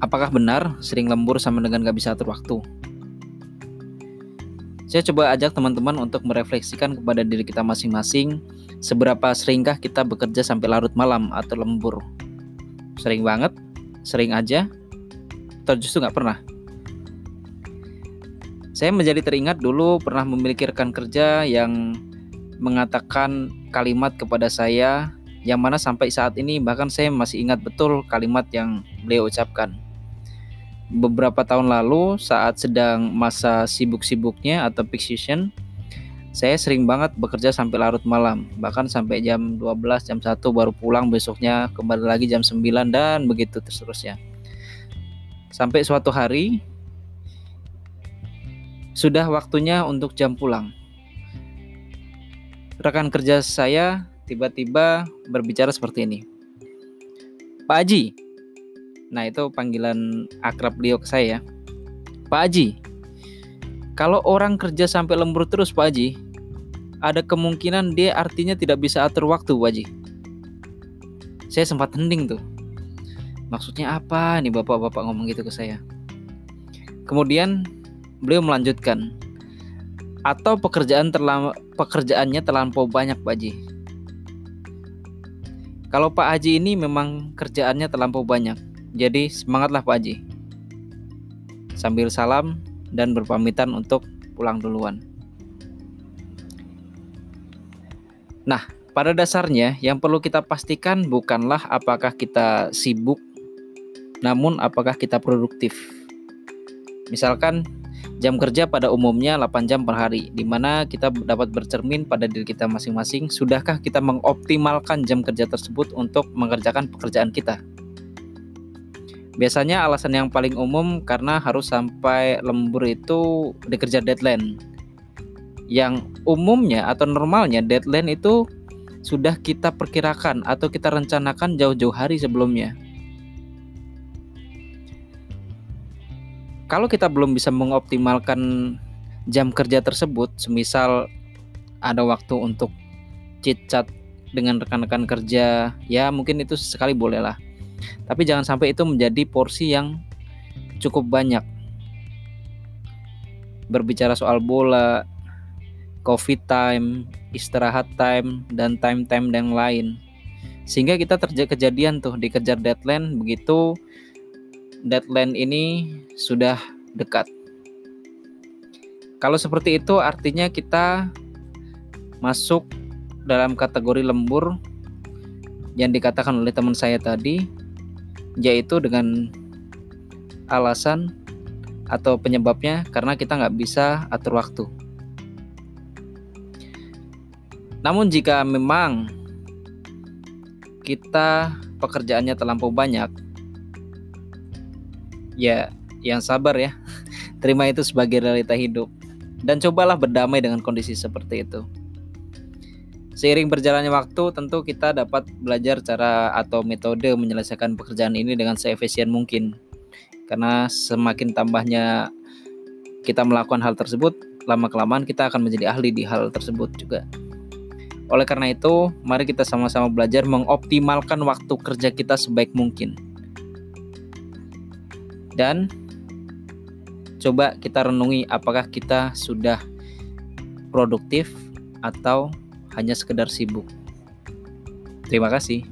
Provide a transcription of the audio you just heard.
apakah benar sering lembur sama dengan gak bisa atur waktu? Saya coba ajak teman-teman untuk merefleksikan kepada diri kita masing-masing seberapa seringkah kita bekerja sampai larut malam atau lembur. Sering banget? Sering aja? Atau justru nggak pernah? Saya menjadi teringat dulu pernah memiliki rekan kerja yang mengatakan kalimat kepada saya yang mana sampai saat ini bahkan saya masih ingat betul kalimat yang beliau ucapkan beberapa tahun lalu saat sedang masa sibuk-sibuknya atau peak season saya sering banget bekerja sampai larut malam. Bahkan sampai jam 12 jam 1 baru pulang besoknya kembali lagi jam 9 dan begitu seterusnya sampai suatu hari sudah waktunya untuk jam pulang. Rekan kerja saya tiba-tiba berbicara seperti ini. Pak Haji Nah, itu panggilan akrab beliau ke saya. Pak Haji, kalau orang kerja sampai lembur terus Pak Haji, ada kemungkinan dia artinya tidak bisa atur waktu Pak Haji. Saya sempat hening tuh. Maksudnya apa nih bapak-bapak ngomong gitu ke saya? Kemudian beliau melanjutkan, atau pekerjaan terlam pekerjaannya terlampau banyak Pak Haji. Kalau Pak Haji ini memang kerjaannya terlampau banyak, jadi semangatlah Pak Haji. Sambil salam dan berpamitan untuk pulang duluan. Nah, pada dasarnya yang perlu kita pastikan bukanlah apakah kita sibuk, namun apakah kita produktif. Misalkan jam kerja pada umumnya 8 jam per hari, di mana kita dapat bercermin pada diri kita masing-masing, sudahkah kita mengoptimalkan jam kerja tersebut untuk mengerjakan pekerjaan kita? Biasanya alasan yang paling umum karena harus sampai lembur itu dikejar deadline. Yang umumnya atau normalnya deadline itu sudah kita perkirakan atau kita rencanakan jauh-jauh hari sebelumnya. Kalau kita belum bisa mengoptimalkan jam kerja tersebut, semisal ada waktu untuk chit chat dengan rekan-rekan kerja, ya mungkin itu sekali bolehlah tapi jangan sampai itu menjadi porsi yang cukup banyak. Berbicara soal bola, coffee time, istirahat time, dan time-time yang lain. Sehingga kita terjadi kejadian tuh dikejar deadline begitu deadline ini sudah dekat. Kalau seperti itu artinya kita masuk dalam kategori lembur yang dikatakan oleh teman saya tadi yaitu dengan alasan atau penyebabnya karena kita nggak bisa atur waktu. Namun jika memang kita pekerjaannya terlampau banyak, ya yang sabar ya, terima itu sebagai realita hidup dan cobalah berdamai dengan kondisi seperti itu. Seiring berjalannya waktu, tentu kita dapat belajar cara atau metode menyelesaikan pekerjaan ini dengan seefisien mungkin. Karena semakin tambahnya kita melakukan hal tersebut, lama-kelamaan kita akan menjadi ahli di hal tersebut juga. Oleh karena itu, mari kita sama-sama belajar mengoptimalkan waktu kerja kita sebaik mungkin. Dan coba kita renungi apakah kita sudah produktif atau hanya sekedar sibuk. Terima kasih.